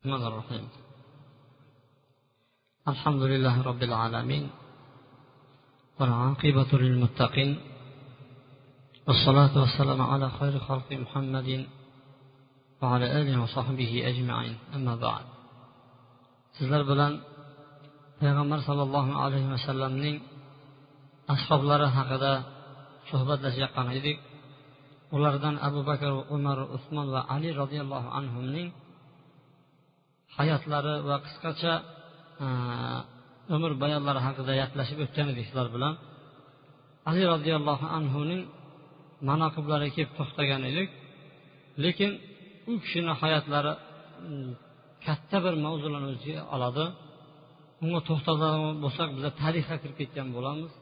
الرحمن الرحيم الحمد لله رب العالمين والعاقبة للمتقين والصلاة والسلام على خير خلق محمد وعلى آله وصحبه أجمعين أما بعد sizlar bilan payg'ambar sollallohu alayhi vasallamning ashoblari haqida suhbatlashayotgan edik ulardan abu bakr umar usmon va ali roziyallohu anhuning hayotlari va qisqacha e, umr bayonlari haqida gaplashib o'tgan edik sizlar bilan ali roziyallohu anhuning manoqiblariga kelib to'xtagan edik. Lekin u kishini hayotlari katta bir mavzularni o'ziga oladi. Unga to'xtaladigan bo'lsak biza tarixga kirib ketgan bo'lamiz.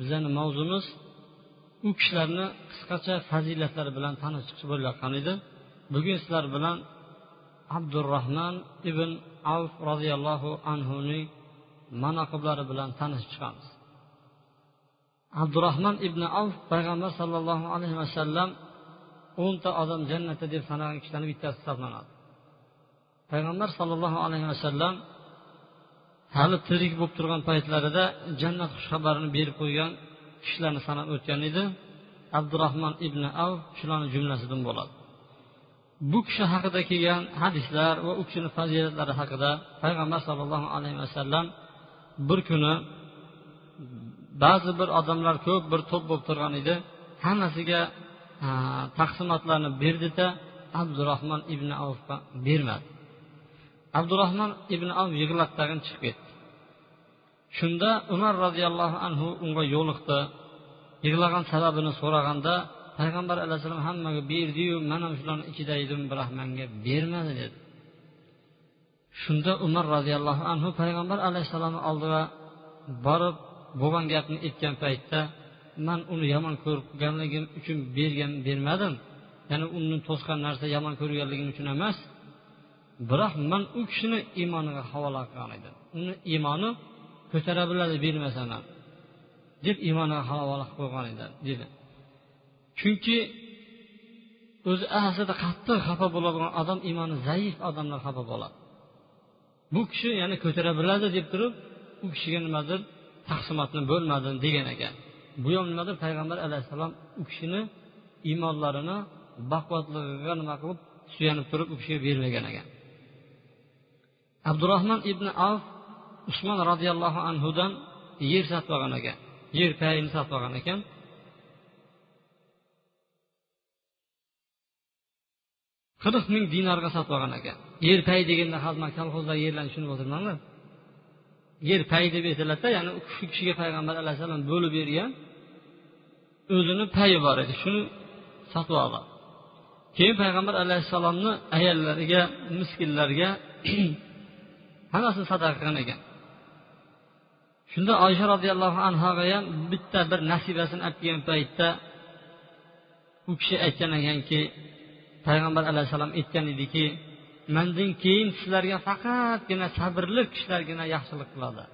Bizani mavzumiz u kishilarni qisqacha fazilatlari bilan tanishib bo'layotgan edi. Bugun sizlar bilan abdurahmon ibn avf roziyallohu anhuning manoqiblari bilan tanishib chiqamiz. Abdurahmon ibn avf payg'ambar sollallohu alayhi vasallam o'nta odam jannatda deb sanagan kishilarni bittasi hisoblanadi. Payg'ambar sollallohu alayhi vasallam hali tirik bo'lib turgan paytlarida jannat xushxabarini berib qo'ygan kishilarni sanab o'tgan edi. Abdurahmon ibn avf shularni jumlasidan bo'ladi. Bu kishi haqida kelgan hadislar va u kishini fazilatlari haqida payg'ambar sollallohu alayhi vasallam bir kuni ba'zi bir odamlar ko'p bir to'p bo'lib turgan edi. Hammasiga taqsimotlarni berdida abdurahmon ibn avfga bermadi. Abdurahmon ibn avf yig'lab tag'in chiqib ketdi. Shunda umar roziyallohu anhu unga yo'liqdi. Yig'lagan sababini so'raganda payg'ambar alayhissalom hammaga berdiyu man ham shularni ichida edim biroq manga bermadi dedi. Shunda umar roziyallohu anhu payg'ambar alayhissalomni oldiga borib bo'lgan gapni aytgan paytda man uni yomon ko'rganligim uchun bergan bermadim. Ya'ni uni to'sgan narsa yomon ko'rganligim uchun emas. Biroq man u kishini iymoniga havola qilgan edim. Uni iymoni ko'tara biladi bermasam ham deb iymoniga havola qilib qo'ygan edi dedi. Chunki o'zi aslida qattiq xafa bo'ladigan odam iymoni zaif odamlar xafa bo'ladi. Bu kishi yana ko'tara biladi deb turib u kishiga nimadir taqsimotni bo'lmadi degan ekan. Bu ham nimadir payg'ambar alayhissalom u kishini iymonlarini baquvvatligiga nima qilib suyanib turib u kishiga bermagan ekan. Abdurahmon ibn avf usmon roziyallohu anhudan yer sotib olgan ekan. Yer payini sotib olgan ekan. Qirq ming dinorga sotib olgan ekan. Yer pay deganda hozir man kolxozlar yerlarni tushunib o'tirmanlar yer pay deb aytiladida ya'ni shu kishiga payg'ambar alayhissalom bo'lib bergan o'zini payi bor edi. Shuni sotib oldi. Keyin payg'ambar alayhissalomni ayollariga miskinlarga hammasini sadaqa qilgan ekan. Shunda oysha roziyallohu anhoga ham bitta bir nasibasini olib kelgan paytda u kishi aytgan ekanki payg'ambar alayhissalom aytgan ediki mandan keyin sizlarga faqatgina sabrli kishilargina yaxshilik qiladi.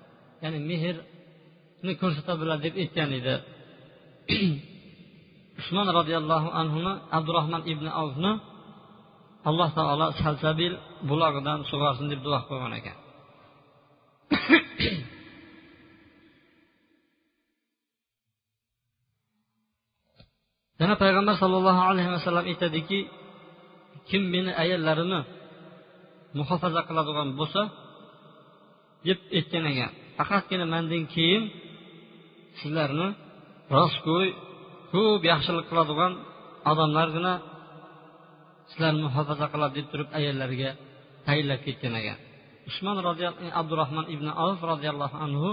Ya'ni mehrni ko'rsata biladi deb aytgan edi. Usmon roziyallohu anhuni abdurahmon ibn avfni alloh taolo salsabil bulog'idan sug'orsin deb duo qilgan ekan. Yana payg'ambar sollallohu alayhi vasallam aytadiki kim meni ayollarini muhofaza qiladigan bo'lsa deb aytgan ekan. Faqatgina mandan keyin sizlarni rostgo'y ko'p yaxshilik qiladigan odamlargina sizlarni muhofaza qiladi deb turib ayollarga tayinlab ketgan ekan. Usmon abdurahmon ibn avf roziyallohu anhu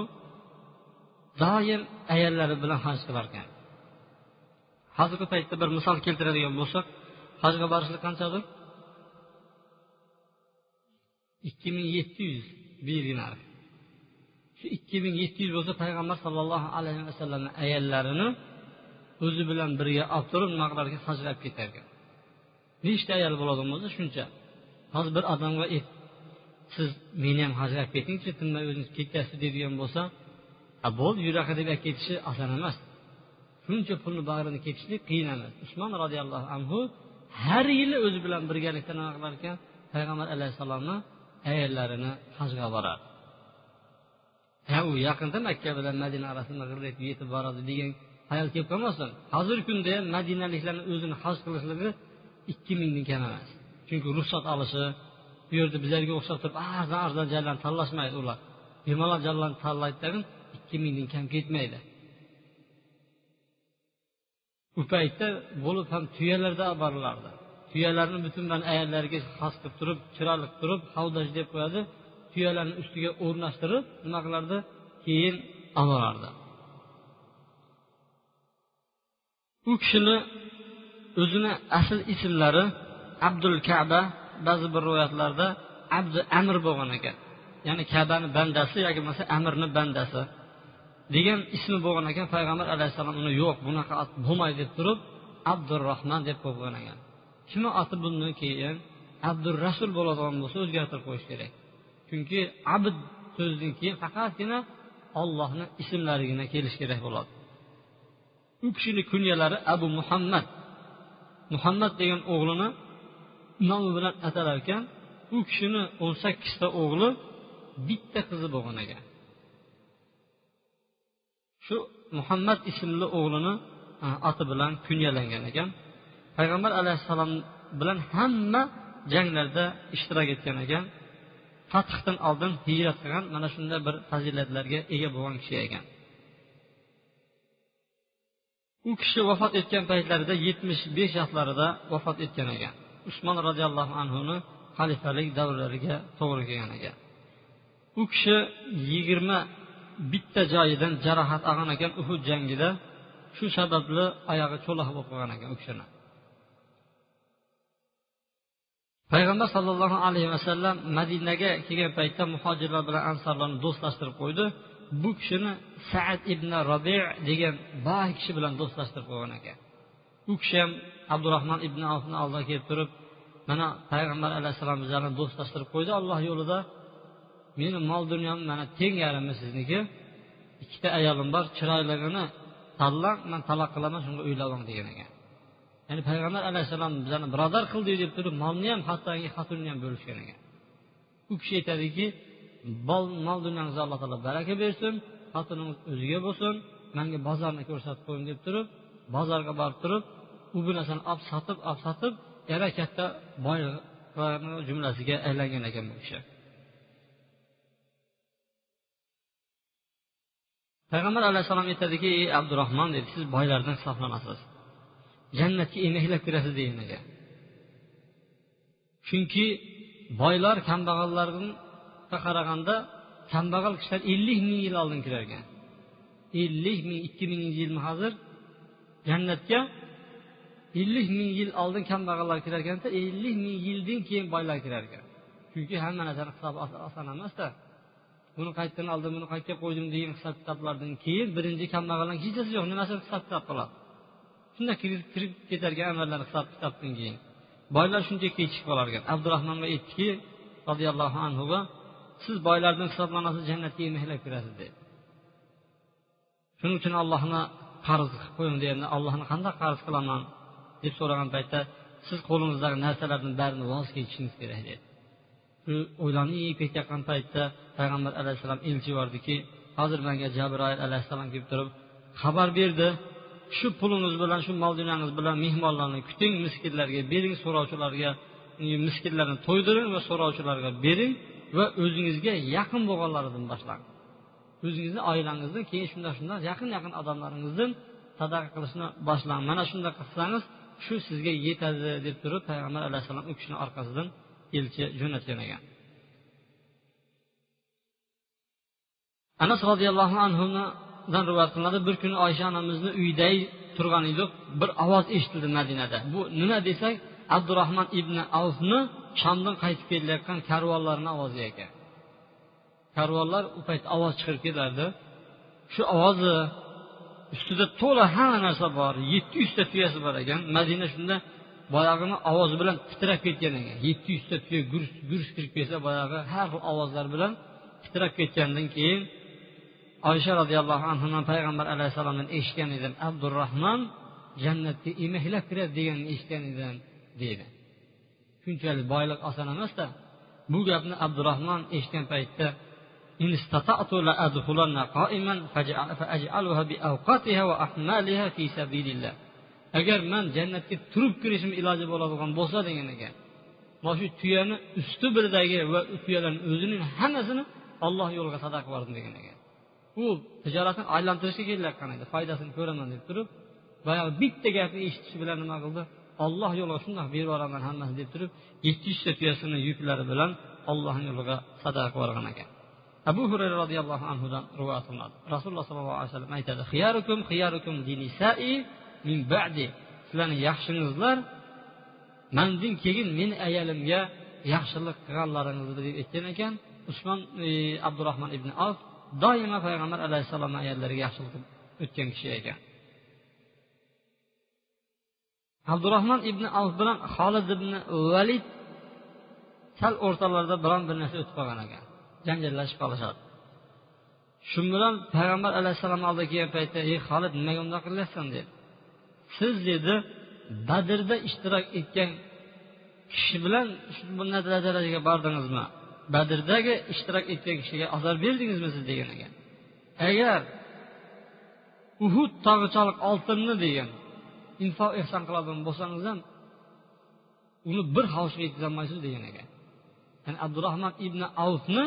doim ayollari bilan haj qilar ekan. Hozirgi paytda bir misol keltiradigan bo'lsak hajga borishlik qanchadir ikki ming yetti yuz bu shu ikki ming yetti yuz bo'lsa payg'ambar sollallohu alayhi vasallamni ayollarini o'zi bilan birga olib turib nima hajga olib ketar ekan nechta ayol bo'ladigan bo'lsa shuncha. Hozir bir odamga siz meni ham hajga olib ketingchi tinmay o'zingiz ketyapsiz deydigan bo'lsa bo'ldi yuraqa deb olib ketishi oson emas. Shuncha pulni bag'rini ketishlik qiyin emas. Usmon roziyallohu anhu har yili o'zi bilan birgalikda nima qilar ekan? Payg'ambar alayhissalomni ayollarini hajga boradi. Ha u yaqinda makka bilan madina orasida yetib boradi degan hayol kelib qolmasin. Hozirgi kunda ham madinaliklarni o'zini haj qilishligi ikki mingdan kam emas. Chunki ruxsat olishi bu yerda bizlarga o'xshab turib arzon arzon joylarni tanlashmaydi ular. Bemalol joylarni tanlaydi ikki mingdan kam ketmaydi. U paytda bo'lib ham tuyalarda olib borilardi tuyalarni butun mana ayollariga xos qilib turib chiroyli qilib turib havdaj deb qo'yadi. Tuyalarni ustiga o'rnashtirib nima qilardi keyin olib borardi u kishini o'zini asl ismlari abdul kaba ba'zi bir rivoyatlarda abdi amir bo'lgan ekan. Ya'ni kabani bandasi yoki bo'lmasa amirni bandasi. Degan ismi bo'lgan ekan. Payg'ambar alayhissalom uni yo'q bunaqa ot bo'lmaydi deb turib abdurahmon deb qo'ygan ekan. Shuni oti bundan keyin abdurasul bo'ladigan bo'lsa o'zgartirib qo'yish kerak. Chunki abd so'zidan keyin faqatgina ollohni ismlarigina kelishi kerak bo'ladi. U kishini kunyalari abu muhammad. Muhammad degan o'g'lini nomi bilan atalar ekan u kishini o'n sakkizta o'g'li bitta qizi bo'lgan ekan. Shu muhammad ismli o'g'lini e, oti bilan kunyalangan ekan. Payg'ambar alayhissalom bilan hamma janglarda ishtirok etgan ekan. Fathdan oldin hijrat qilgan mana shunday bir fazilatlarga ega bo'lgan kishi ekan. U kishi vafot etgan paytlarida yetmish besh yoshlarida vafot etgan ekan. Usmon roziyallohu anhuni xalifalik davrlariga to'g'ri kelgan ekan. U kishi yigirma bitta joyidan jarohat olgan ekan uhud jangida. Shu sababli oyog'i cho'loq bo'lib qolgan ekan u kishini. Payg'ambar sollallohu alayhi vasallam madinaga kelgan paytda muhojirlar bilan ansorlarni do'stlashtirib qo'ydi. Bu kishini saad ibn robi degan boy kishi bilan do'stlashtirib qo'ygan ekan. U kishi ham abdurahmon ibn avfni oldiga kelib turib mana payg'ambar alayhissalom bizlarni do'stlashtirib qo'ydi alloh yo'lida meni mol dunyom mana teng yarimi sizniki. Ikkita ayolim bor chiroyligini tanlang man taloq qilaman shunga uylab ol degan ekan. Ya'ni payg'ambar alayhissalom bizlarni birodar qildi deb turib molni ham hattoki xotinni ham bo'lishgan ekan. U kishi aytadiki mol dunyongizga alloh taolo baraka bersin xotiningiz o'ziga bo'lsin manga bozorni ko'rsatib qo'ying deb turib bozorga borib turib u bu narsani olib sotib olib sotib yana katta boy jumlasiga aylangan ekan bu kishi. Payg'ambar alayhissalom aytadiki ey abdurahmon dedi siz boylardan hisoblanasiz jannatga emaklab kirasiz degan chunki boylar kambag'allarga qaraganda kambag'al kishilar ellik ming yil oldin kirar ekan. Ellik ming ikki minginchi yilmi hozir jannatga ellik ming yil oldin kambag'allar kirar ekanda ellik ming yildan keyin boylar kirar ekan. Chunki hamma narsani hisobi oson emasda. Buni qayerdan oldim buni qayerga qo'ydim degan hisob kitoblardan keyin birinchi kambag'allarni hechasi yo'q nimasini hisob kitob qiladi. Shunda kirib ketargan amallarni amallar hisob kitobdan keyin. Boylar shuncha kechikib qolar ekan abdurahmonga aytdiki roziyallohu anhuga siz boylardan hisoblanasiz jannatga emaklab kirasiz dedi. Shuning uchun allohni qarz qilib qo'ying deganda allohni qanday qarz qilaman? deb so'ragan paytda siz qo'lingizdagi narsalarni barini voz kechishingiz kerak dedi. Shu yeyib ketayotgan paytda payg'ambar alayhissalom elchi yubordiki hozir menga jabroil alayhissalom kelib turib xabar berdi. Shu pulingiz bilan shu mol dunyangiz bilan mehmonlarni kuting miskinlarga bering so'rovchilarga miskinlarni to'ydiring va so'rovchilarga bering va o'zingizga yaqin bo'lganlaridan boshlang. O'zingizni oilangizdan keyin shunday shunday yaqin yaqin odamlaringizdan sadaqa qilishni boshlang. Mana shunday qilsangiz shu sizga yetadi deb turib payg'ambar alayhissalom u kishini orqasidan elchi jo'natgan ekan. Anas roziyallohu anhudan rivoyat qilinadi bir kuni oysha onamizni uyida turgan edik bir ovoz eshitildi madinada. Bu nima desak abdurahmon ibn avfni shomdan qaytib kelayotgan karvonlarni ovozi ekan. Karvonlar u payt ovoz chiqarib kelardi. Shu ovozi ustida to'la hamma narsa bor yetti yuzta tuyasi bor ekan. Madina shunda boyag'ini ovozi bilan titrab ketgan ekan. Yetti yuzta tuya gurs kirib kelsa boyag'i har xil ovozlar bilan titrab ketgandan keyin oysha roziyallohu anhudan payg'ambar alayhissalomdan eshitgan edim. Abdurahmon jannatga emaklab kiradi deganini eshitgan edim deydi. Shunchalik boylik oson emasda bu gapni abdurahmon eshitgan paytda agar man jannatga turib kirishim iloji bo'ladigan bo'lsa degan ekan mana shu tuyani usti biridagi va tuyalarni o'zining hammasini olloh yo'liga sadaqa yubordim degan ekan. U tijoratni aylantirishga kelayotgan edi foydasini ko'raman deb turib boyagi bitta gapni eshitishi bilan nima qildi? Olloh yo'liga shundoq berib yuboraman hammasini deb turib yetti yuzta tuyasini yuklari bilan ollohni yo'liga sadaqa qilib ekan. Abu hurayra roziyallohu anhudan rivoyat qilinadi. Rasululloh sollallohu alayhi vasallam aytadi dinisai min ba'di. Sizlarni yaxshingizlar. Mandan keyin meni ayolimga yaxshilik qilganlaringizni deb aytgan ekan. Usmon e, abdurahmon ibn avf doimo payg'ambar alayhissalomni ayollariga yaxshilik qilib o'tgan kishi ekan. Abdurahmon ibn avf bilan holid ibn valid sal o'rtalarida biron bir narsa o'tib qolgan ekan. Janjallashib qolishadi. Shu bilan payg'ambar alayhissalomni oldiga kelgan paytda ey holid nimaga undoq qilyapsan? dedi. Siz dedi badrda ishtirok etgan kishi bilan bunday darajaga bordingizmi? Badrdagi ishtirok etgan kishiga ozor berdingizmi siz degan ekan agar uhud tog'ichalik oltinni degan infoq ehson qiladigan bo'lsangiz ham uni bir hovuchga yetkazolmaysiz degan ekan ya'ni abdurahmon ibn avfni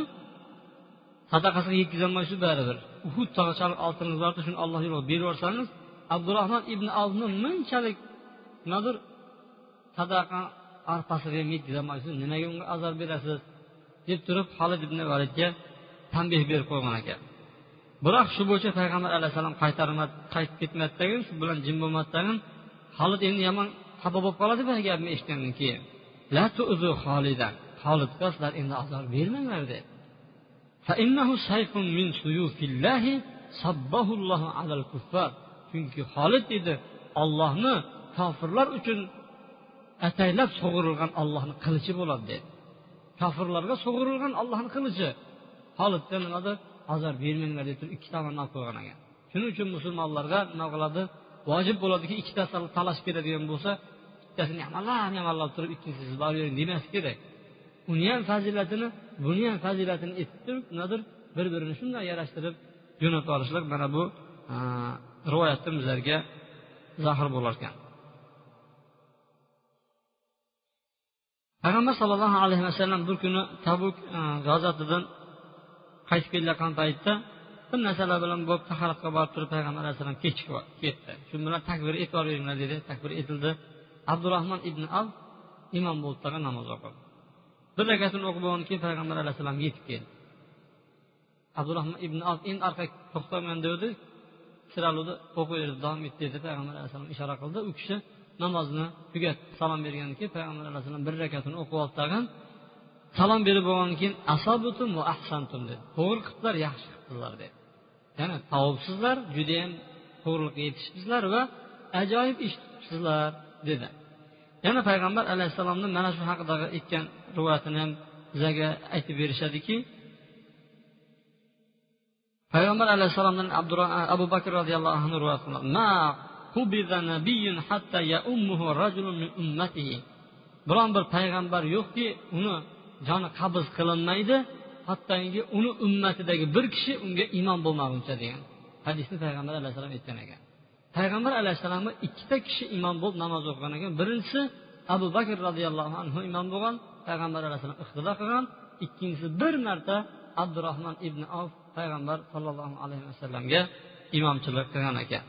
sadaqasiga yetkazolmaysiz baribir. Uhud tog'ichalik oltiningiz borda shuni alloh yo'lida berib yuborsangiz abdurahmon ibn avni munchalik nimadir sadaqa arpasiga ham yetkazolmaysiz nimaga unga azob berasiz? deb turib halid ibn validga tanbeh berib qo'ygan ekan. Biroq shu bo'yicha payg'ambar alayhissalom qaytarmadi qaytib ketmadidagi shu bilan jim bo'lmadidagi halid endi yomon xafa bo'lib qoladi bu gapni eshitgandan keyin. La tuzu holidga sizlar endi azob bermanglar dedi. Chunki holid edi ollohni kofirlar uchun ataylab sug'urilgan ollohni qilichi bo'ladi dedi. Kofirlarga sug'urilgan ollohni qilichi. Holidga nimadir azob bermanglar deb turib ikki tomondan olib qo'ygan ekan. Shuning uchun musulmonlarga nima qiladi? Vojib bo'ladiki ikkitasi talash beradigan bo'lsa bittasini amallab amallab turib ikkinchisi siz boravering demas kerak. Uni ham fazilatini buni ham fazilatini aytib turib nimadir bir birini shunday yarashtirib jo'natib olishlik mana bu rivoyatda bizlarga zohir bo'larkan payg'ambar sollallohu alayhi vasallam bir kuni tabuk e, g'azatidan qaytib kelayotgan paytda bir narsalar bilan bo'lib taharatga borib turib payg'ambar alayhissalom kechikib ketdi. Shu bilan takbir e'tibor beringlar dedi. Takbir etildi. Abdurahmon ibn al imom bo'lib turgan namoz o'qidi bir rakatini o'qib bo'lgandan keyin payg'ambar alayhissalom yetib keldi. Abdurahmon ibn al endi orqaga to'xtaman degandi siraluvni davom et dedi payg'ambar alayhissalom ishora qildi. U kishi namozni tugatdi salom bergandan keyin payg'ambar alayhissalom bir rakatini o'qib oldi tag'in salom berib bo'lgandan keyin asobutum va ahsantum dedi. To'g'ri qilibdilar yaxshi qilibdilar dedi. Ya'ni tavobsizlar judayam to'g'riliqqa yetishibsizlar va ajoyib ish tutibsizlar dedi. Yana payg'ambar alayhissalomni mana shu haqidagi aytgan rivoyatini ham bizlarga aytib berishadiki payg'ambar alayhissalomdan abu bakr roziyallohu anhu rivoyat qiladi biron bir payg'ambar yo'qki uni joni qabz qilinmaydi hattoki uni ummatidagi bir kishi unga imom bo'lmaguncha degan hadisni payg'ambar alayhissalom aytgan ekan. Payg'ambar alayhissalomga ikkita kishi imom bo'lib namoz o'qigan ekan. Birinchisi abu bakr roziyallohu anhu imom bo'lgan payg'ambar alayhissalom iqtido qilgan. Ikkinchisi bir marta abdurahmon ibn avf payg'ambar sollallohu alayhi vasallamga imomchilik qilgan ekan.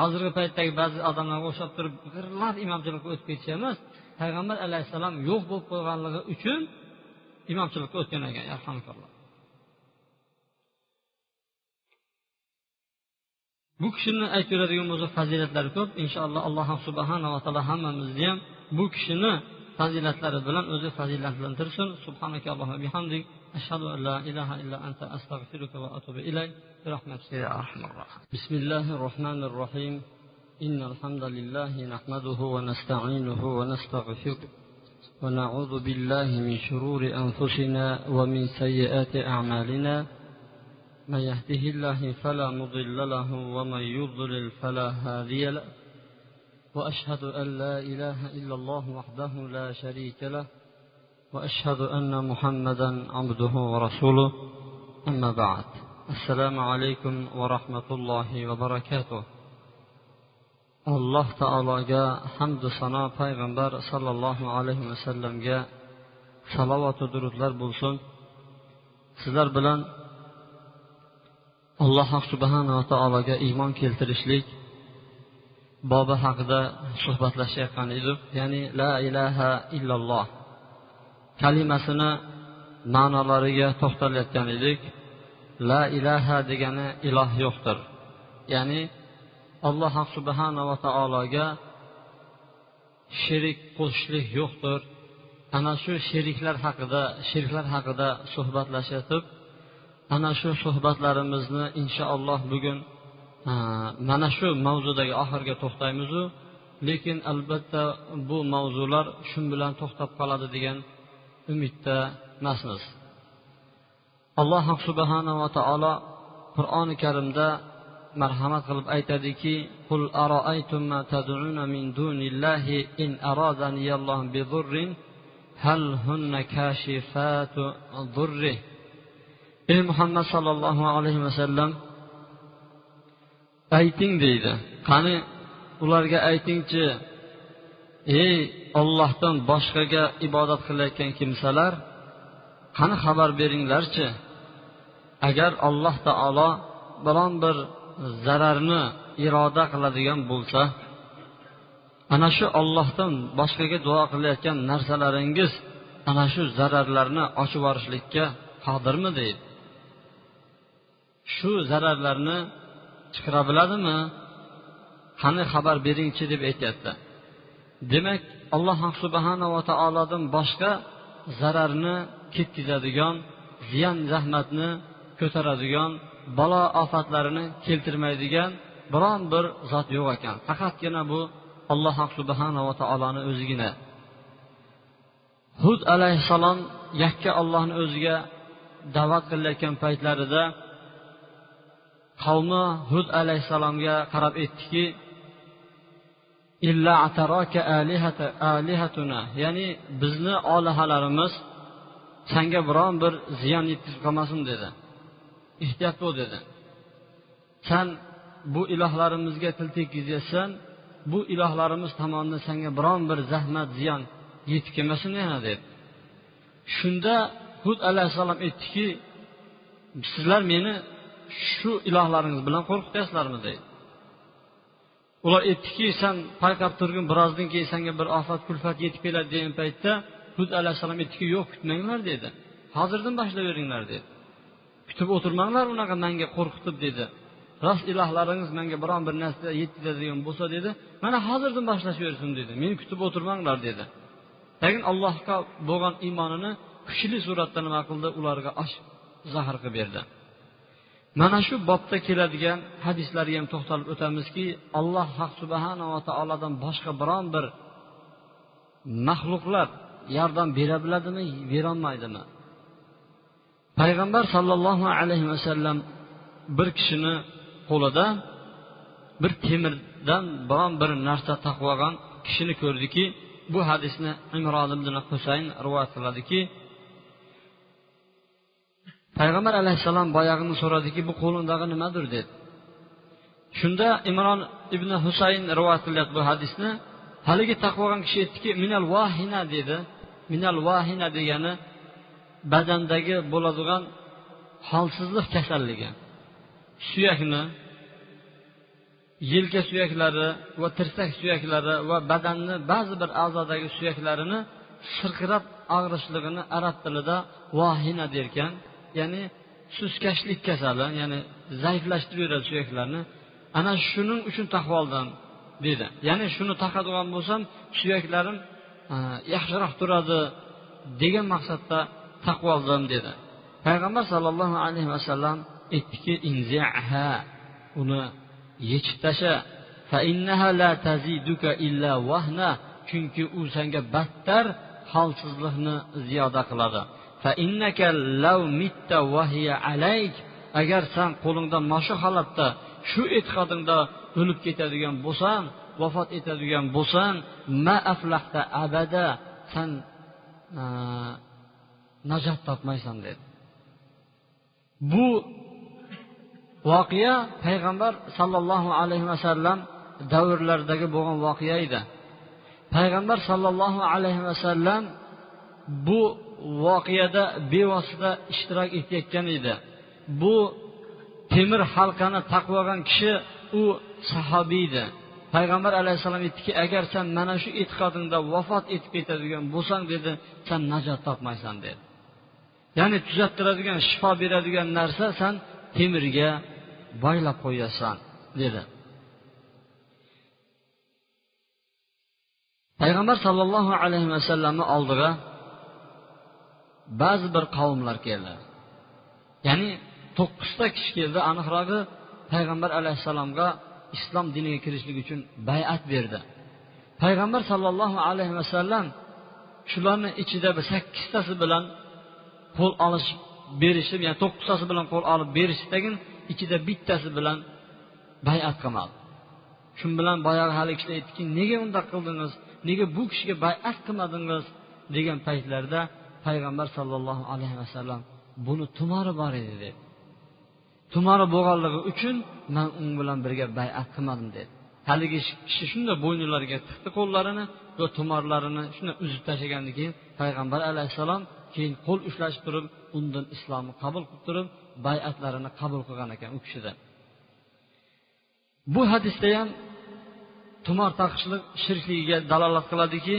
Hozirgi paytdagi ba'zi odamlarga o'xshab turib g'irlab imomchilikka o'tib ketish emas payg'ambar alayhissalom yo'q bo'lib qo'yganligi uchun imomchilikka o'tgan ekan bu kishini aytib beradigan bo'lsak fazilatlari ko'p inshaalloh alloh subhanava taolo hammamizni ham bu kishini fazilatlari bilan o'zi fazilatlantirsin subhanakallohu bihamdik. An la ilaha illa anta astag'firuka va atubu ilayk برحمتك. يا أرحم الراحمين. بسم الله الرحمن الرحيم. إن الحمد لله نحمده ونستعينه ونستغفره ونعوذ بالله من شرور أنفسنا ومن سيئات أعمالنا. من يهده الله فلا مضل له ومن يضلل فلا هادي له. وأشهد أن لا إله إلا الله وحده لا شريك له. وأشهد أن محمدا عبده ورسوله. أما بعد السلام عليكم ورحمة الله وبركاته. الله تعالى جاء حمد صنع پیغمبر صلى الله عليه وسلم جاء. صلوات درودلر بولسون sizlar ايمان alloh subhanava taologa iymon keltirishlik bobi haqida suhbatlashayotgan يعني لا اله الا الله. Kalimasini ma'nolariga to'xtalayotgan edik. La ilaha degani iloh yo'qdir. Ya'ni alloh subhanava taologa sherik qo'shishlik yo'qdir. Ana shu sheriklar haqida shirklar haqida suhbatlashib ana shu suhbatlarimizni inshaalloh bugun mana shu mavzudagi oxiriga to'xtaymizu. Lekin albatta bu mavzular shu bilan to'xtab qoladi degan umidda emasmiz. Alloh subhanava taolo qur'oni karimda marhamat qilib aytadiki qul aroaytum ma tad'una min dunillahi in aradani bi zurrin hal hunna kashifatu durri ey muhammad sollallohu alayhi vasallam ayting deydi. Qani ularga aytingchi? Ey ollohdan boshqaga ibodat qilayotgan kimsalar qani xabar beringlarchi? Agar alloh taolo biron bir zararni iroda qiladigan bo'lsa ana shu ollohdan boshqaga duo qilayotgan narsalaringiz ana shu zararlarni ochib yuborishlikka qodirmi deydi. Shu zararlarni chiqara biladimi? Qani xabar beringchi deb aytyapti. Demak alloh subhanava taolodan boshqa zararni ketkazadigan ziyon zahmatni ko'taradigan balo ofatlarini keltirmaydigan biron bir zot yo'q ekan. Faqatgina bu alloh subhanava taoloni o'zigina. Hud alayhissalom yakka ollohni o'ziga da'vat qilayotgan paytlarida qavmi hud alayhissalomga qarab aytdiki ya'ni bizni olihalarimiz sanga biron bir ziyon yetkazib qolmasin dedi. Ehtiyot bo'l dedi. San bu ilohlarimizga til tekkizyapsan bu ilohlarimiz tomonidan senga biron bir zahmat ziyon yetib kelmasin yana dedi shunda hud alayhissalom aytdiki sizlar meni shu ilohlaringiz bilan qo'rqityapsizlarmi deydi ular aytdiki san payqab turgin birozdan keyin senga bir ofat kulfat yetib keladi degan paytda hud alayhissalom aytdiki yo'q kutmanglar dedi. Hozirdan boshlayveringlar dedi. Kutib o'tirmanglar unaqa manga qo'rqitib dedi. Rost ilohlaringiz menga biron bir narsa yetkazadigan bo'lsa dedi. Mana hozirdan boshlashaversin dedi. Meni kutib o'tirmanglar dedi. Lekin allohga bo'lgan iymonini kuchli suratda nima qildi ularga ochib zahr qilib berdi. Mana shu bobda keladigan hadislarga ham to'xtalib o'tamizki alloh haq subhanava taolodan boshqa biron bir maxluqlar yordam bera biladimi berolmaydimi? Payg'ambar sollallohu alayhi vasallam bir kishini qo'lida bir temirdan biron bir narsa taqib olgan kishini ko'rdiki bu hadisni imron ibn husayn rivoyat qiladiki payg'ambar alayhissalom boyag'ini so'radiki bu qo'lingdagi nimadir? dedi. Shunda imron ibn husayn rivoyat qilyapti bu hadisni. Haligi taqib olgan kishi aytdiki minal vahina dedi. Minal vahina degani badandagi bo'ladigan holsizlik kasalligi. Suyakni yelka suyaklari va tirsak suyaklari va badanni ba'zi bir a'zodagi suyaklarini sirqirab og'rishligini arab tilida vahina derkan. Ya'ni suskashlik kasali ya'ni zaiflashtirib yuboradi suyaklarni. Ana shuning uchun taqvo oldim dedi. Ya'ni shuni taqadigan bo'lsam suyaklarim e, yaxshiroq turadi degan maqsadda taqvo oldim dedi. Payg'ambar sollallohu alayhi vasallam aytdiki uni yechib tasha. Chunki u senga battar holsizlikni ziyoda qiladi. Agar san qo'lingda mana shu holatda shu e'tiqodingda o'lib ketadigan bo'lsang vafot etadigan bo'lsang ma aflahta abada san e, najot topmaysan dedi. Bu voqea payg'ambar sollallohu alayhi vasallam davrlaridagi bo'lgan voqea edi. Payg'ambar sollallohu alayhi vasallam bu voqeada bevosita ishtirok etayotgan edi. Bu temir halqani taqib olgan kishi u sahobiy edi. Payg'ambar alayhissalom aytdiki agar san mana shu e'tiqodingda vafot etib ketadigan bo'lsang dedi san najot topmaysan dedi. Ya'ni tuzattiradigan shifo beradigan narsa san temirga boylab qo'yasan dedi. Payg'ambar sollallohu alayhi vasallamni oldiga ba'zi bir qavmlar keldi. Ya'ni to'qqizta kishi keldi. Aniqrog'i payg'ambar alayhissalomga islom diniga kirishlik uchun bayat berdi. Payg'ambar sollallohu alayhi vasallam shularni ichida bir sakkiztasi bilan qo'l olishib berishib ya'ni to'qqiztasi bilan qo'l olib berishdagin ichida bittasi bilan bayat qilmadi. Shu bilan boyagi haligi kishi aytdiki nega undoq qildingiz? Nega bu kishiga bayat qilmadingiz? degan paytlarda payg'ambar sollallohu alayhi vasallam buni tumori bor edi deb tumori bo'lganligi uchun man u bilan birga bayat qilmadim dedi. Haligi kishi shunday bo'ynilariga tiqdi qo'llarini va tumorlarini shunday uzib tashlagandan keyin payg'ambar alayhissalom keyin qo'l ushlashib turib undan islomni qabul qilib turib bayatlarini qabul qilgan ekan u kishidan bu hadisda ham tumor taqishlik shirkligiga dalolat qiladiki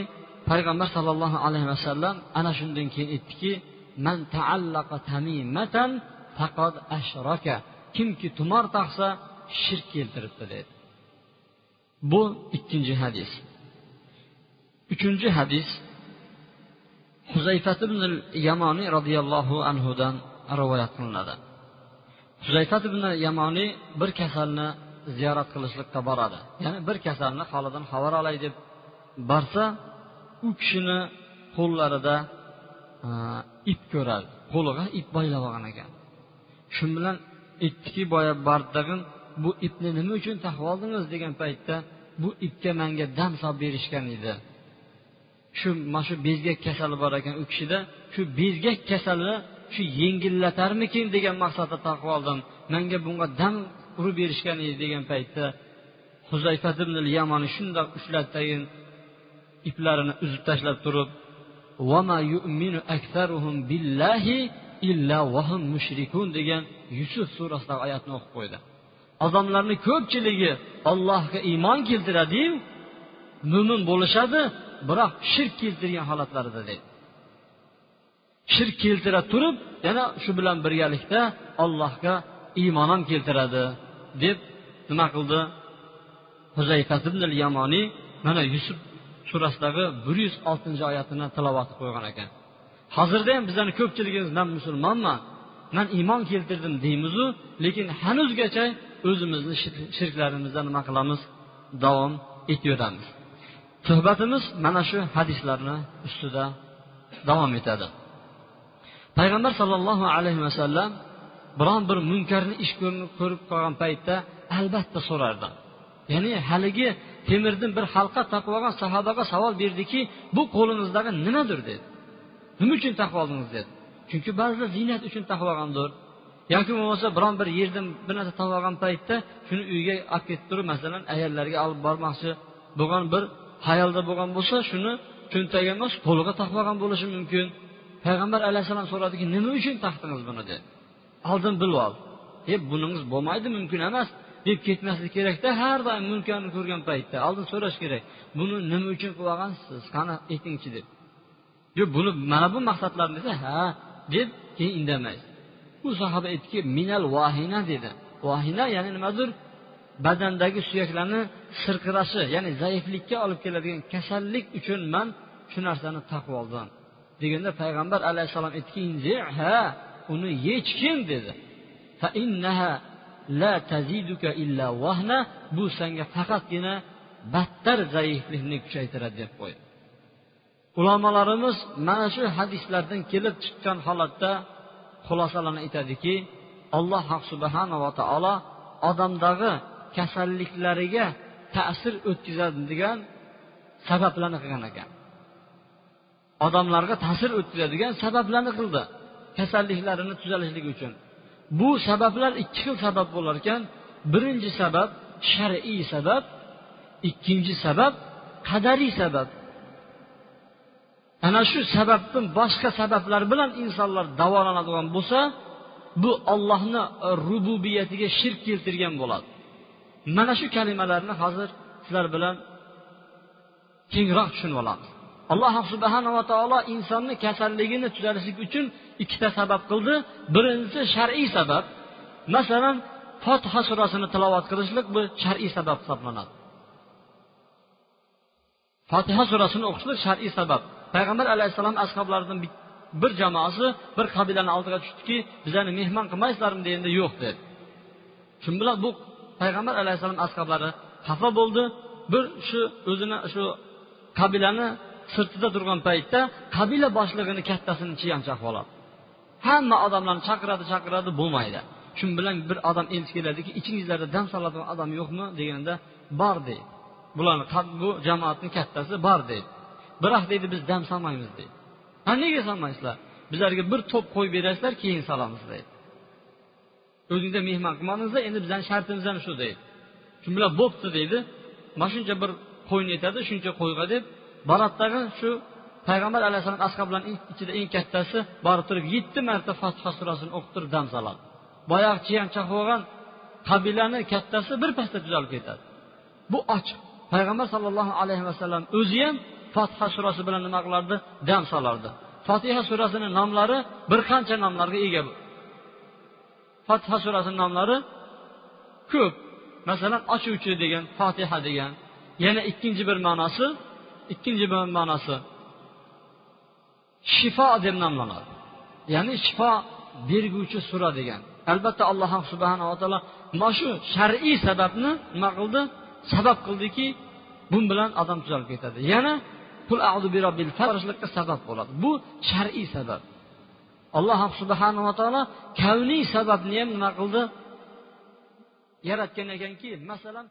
payg'ambar sollallohu alayhi vasallam ana shundan keyin aytdiki man taallaqa tamimatan faqad ashraka. Kimki tumor taqsa shirk keltiribdi dedi. Bu ikkinchi hadis. Uchinchi hadis huzayfat ibn yamoniy roziyallohu anhudan rivoyat qilinadi. Huzayfat ibn yamoniy bir kasalni ziyorat qilishlikqa boradi. Ya'ni bir kasalni holidan xabar olay deb borsa u kishini qo'llarida e, ip ko'radi qo'liga ip boylab olgan ekan. Shu bilan aytdiki boya bordag'in bu ipni nima uchun taqib oldingiz? degan paytda bu ipga manga dam solib berishgan edi. Shu mana shu bezgak kasali bor ekan u kishida shu bezgak kasali shu yengillatarmikin? degan maqsadda taqib oldim. Manga bunga dam urib berishgan edi degan paytda huzayfa ibn yamoni shundoq ushlab iplarini uzib tashlab turib degan yusuf surasidagi oyatni o'qib qo'ydi. Odamlarni ko'pchiligi ollohga iymon keltiradiyu mo'min bo'lishadi biroq shirk keltirgan holatlarida deydi. Shirk keltira turib yana shu bilan birgalikda allohga iymon ham keltiradi deb nima qildi? Huzayfat ibn yamoniy mana yusuf surasidagi bir yuz oltinchi oyatini tilovat qilib qo'ygan ekan. Hozirda ham bizlarni ko'pchiligimiz man musulmonman man iymon keltirdim deymizu lekin hanuzgacha o'zimizni shirklarimizda nima qilamiz? Davom etaveramiz suhbatimiz mana shu hadislarni ustida davom etadi. Payg'ambar sollallohu alayhi vasallam biron bir munkarni ish ko'rib qolgan paytda albatta so'rardi. Ya'ni haligi temirdan bir halqa taqib olgan sahobaga savol berdiki bu qo'lingizdagi nimadir dedi. Nima uchun taqib oldingiz dedi. Chunki ba'zida ziynat uchun taqib olgandir yoki bo'lmasa biron bir yerdan bir narsa topib olgan paytda shuni uyga olib ketib turib masalan ayollarga olib bormoqchi bo'lgan bir hayolda bo'lgan bo'lsa shuni cho'ntagiga emas qo'liga taqib olgan bo'lishi mumkin. Payg'ambar alayhissalom so'radiki nima uchun taqdingiz buni dedi. Oldin bilib ol. E buningiz bo'lmaydi mumkin emas. Deb ketmaslik kerakda har doim munkarni ko'rgan paytda oldin so'rash kerak buni nima uchun qilib olgansiz qani aytingchi deb. Yo'q buni mana bu maqsadlarni desa ha deb keyin indamaysiz. U sahoba aytdiki minal vahina dedi. Vahina ya'ni nimadir? Badandagi suyaklarni sirqirashi ya'ni zaiflikka olib keladigan kasallik uchun man shu narsani taqib oldim deganda payg'ambar alayhissalom aytdiki ha uni yechgin dedi. La taziduka illa vahna bu senga faqatgina battar zaiflikni kuchaytiradi deb qo'ydi ulamolarimiz mana shu hadislardan kelib chiqqan holatda xulosalarni aytadiki alloh subhanava taolo odamdagi kasalliklariga ta'sir o'tkazadigan sabablarni qilgan ekan. Odamlarga ta'sir o'tkazadigan sabablarni qildi kasalliklarini tuzalishligi uchun. Bu sabablar ikki xil sabab bo'lar ekan. Birinchi sabab shar'iy sabab ikkinchi sabab qadariy sabab. Ana shu sababdan boshqa sabablar bilan insonlar davolanadigan bo'lsa bu ollohni rububiyatiga shirk keltirgan bo'ladi. Mana shu kalimalarni hozir sizlar bilan kengroq tushunib olamiz. Alloh subhanava taolo insonni kasalligini tuzalishlik uchun ikkita sabab qildi. Birinchisi shar'iy sabab. Masalan fotiha surasini tilovat qilishlik bu shar'iy sabab hisoblanadi. Fotiha surasini o'qishlik shar'iy sabab. Payg'ambar alayhissalom ashoblaridan bir jamoasi bir qabilani oldiga tushdiki bizlarni mehmon qilmaysizlarmi? deganda yo'q dedi. Shu bilan bu payg'ambar alayhissalom ashoblari xafa bo'ldi. Bir shu o'zini shu qabilani sirtida turgan paytda qabila boshlig'ini kattasini chiyanchoq oladi. Hamma odamlarni chaqiradi chaqiradi bo'lmaydi. Shu bilan bir odam elchi keladiki ichingizlarda dam soladigan odam yo'qmi deganda bor deydi. Bularni bu jamoatni kattasi bor deydi. Biroq deydi biz dam solmaymiz deydi. Ha nega solmaysizlar? Bizlarga bir to'p qo'yib berasizlar keyin solamiz deydi. O'zingizda mehmon qilmadingizlar endi bizani shartimiz ham shu deydi. Shu bilan bo'pti deydi. Mana shuncha bir qo'yni aytadi shuncha qo'yga deb baratdagi shu payg'ambar alayhissalom ashoblarni ichida eng kattasi borib turib yetti marta fotiha surasini o'qib turib dam soladi. Boyagi chiyanchoq bo'lgan qabilani kattasi bir pasda tuzalib ketadi. Bu ochiq. Payg'ambar sollallohu alayhi vasallam o'zi ham fotiha surasi bilan nima qilardi? Dam solardi. Fotiha surasini nomlari bir qancha nomlarga ega fotiha surasini nomlari ko'p. Masalan ochuvchi degan fotiha degan yana ikkinchi bir ma'nosi ikkinchi ma'nosi. Shifo deb nomlanadi ya'ni shifo berguvchi sura degan. Albatta alloh subhanava taolo mana shu shar'iy sababni nima qildi? Sabab qildiki bu bilan odam tuzalib ketadi. Yana qul a'udu sabab bo'ladi. Bu shar'iy sabab. Alloh subhanava taolo kavniy sababni ham nima qildi? Yaratgan ekanki masalan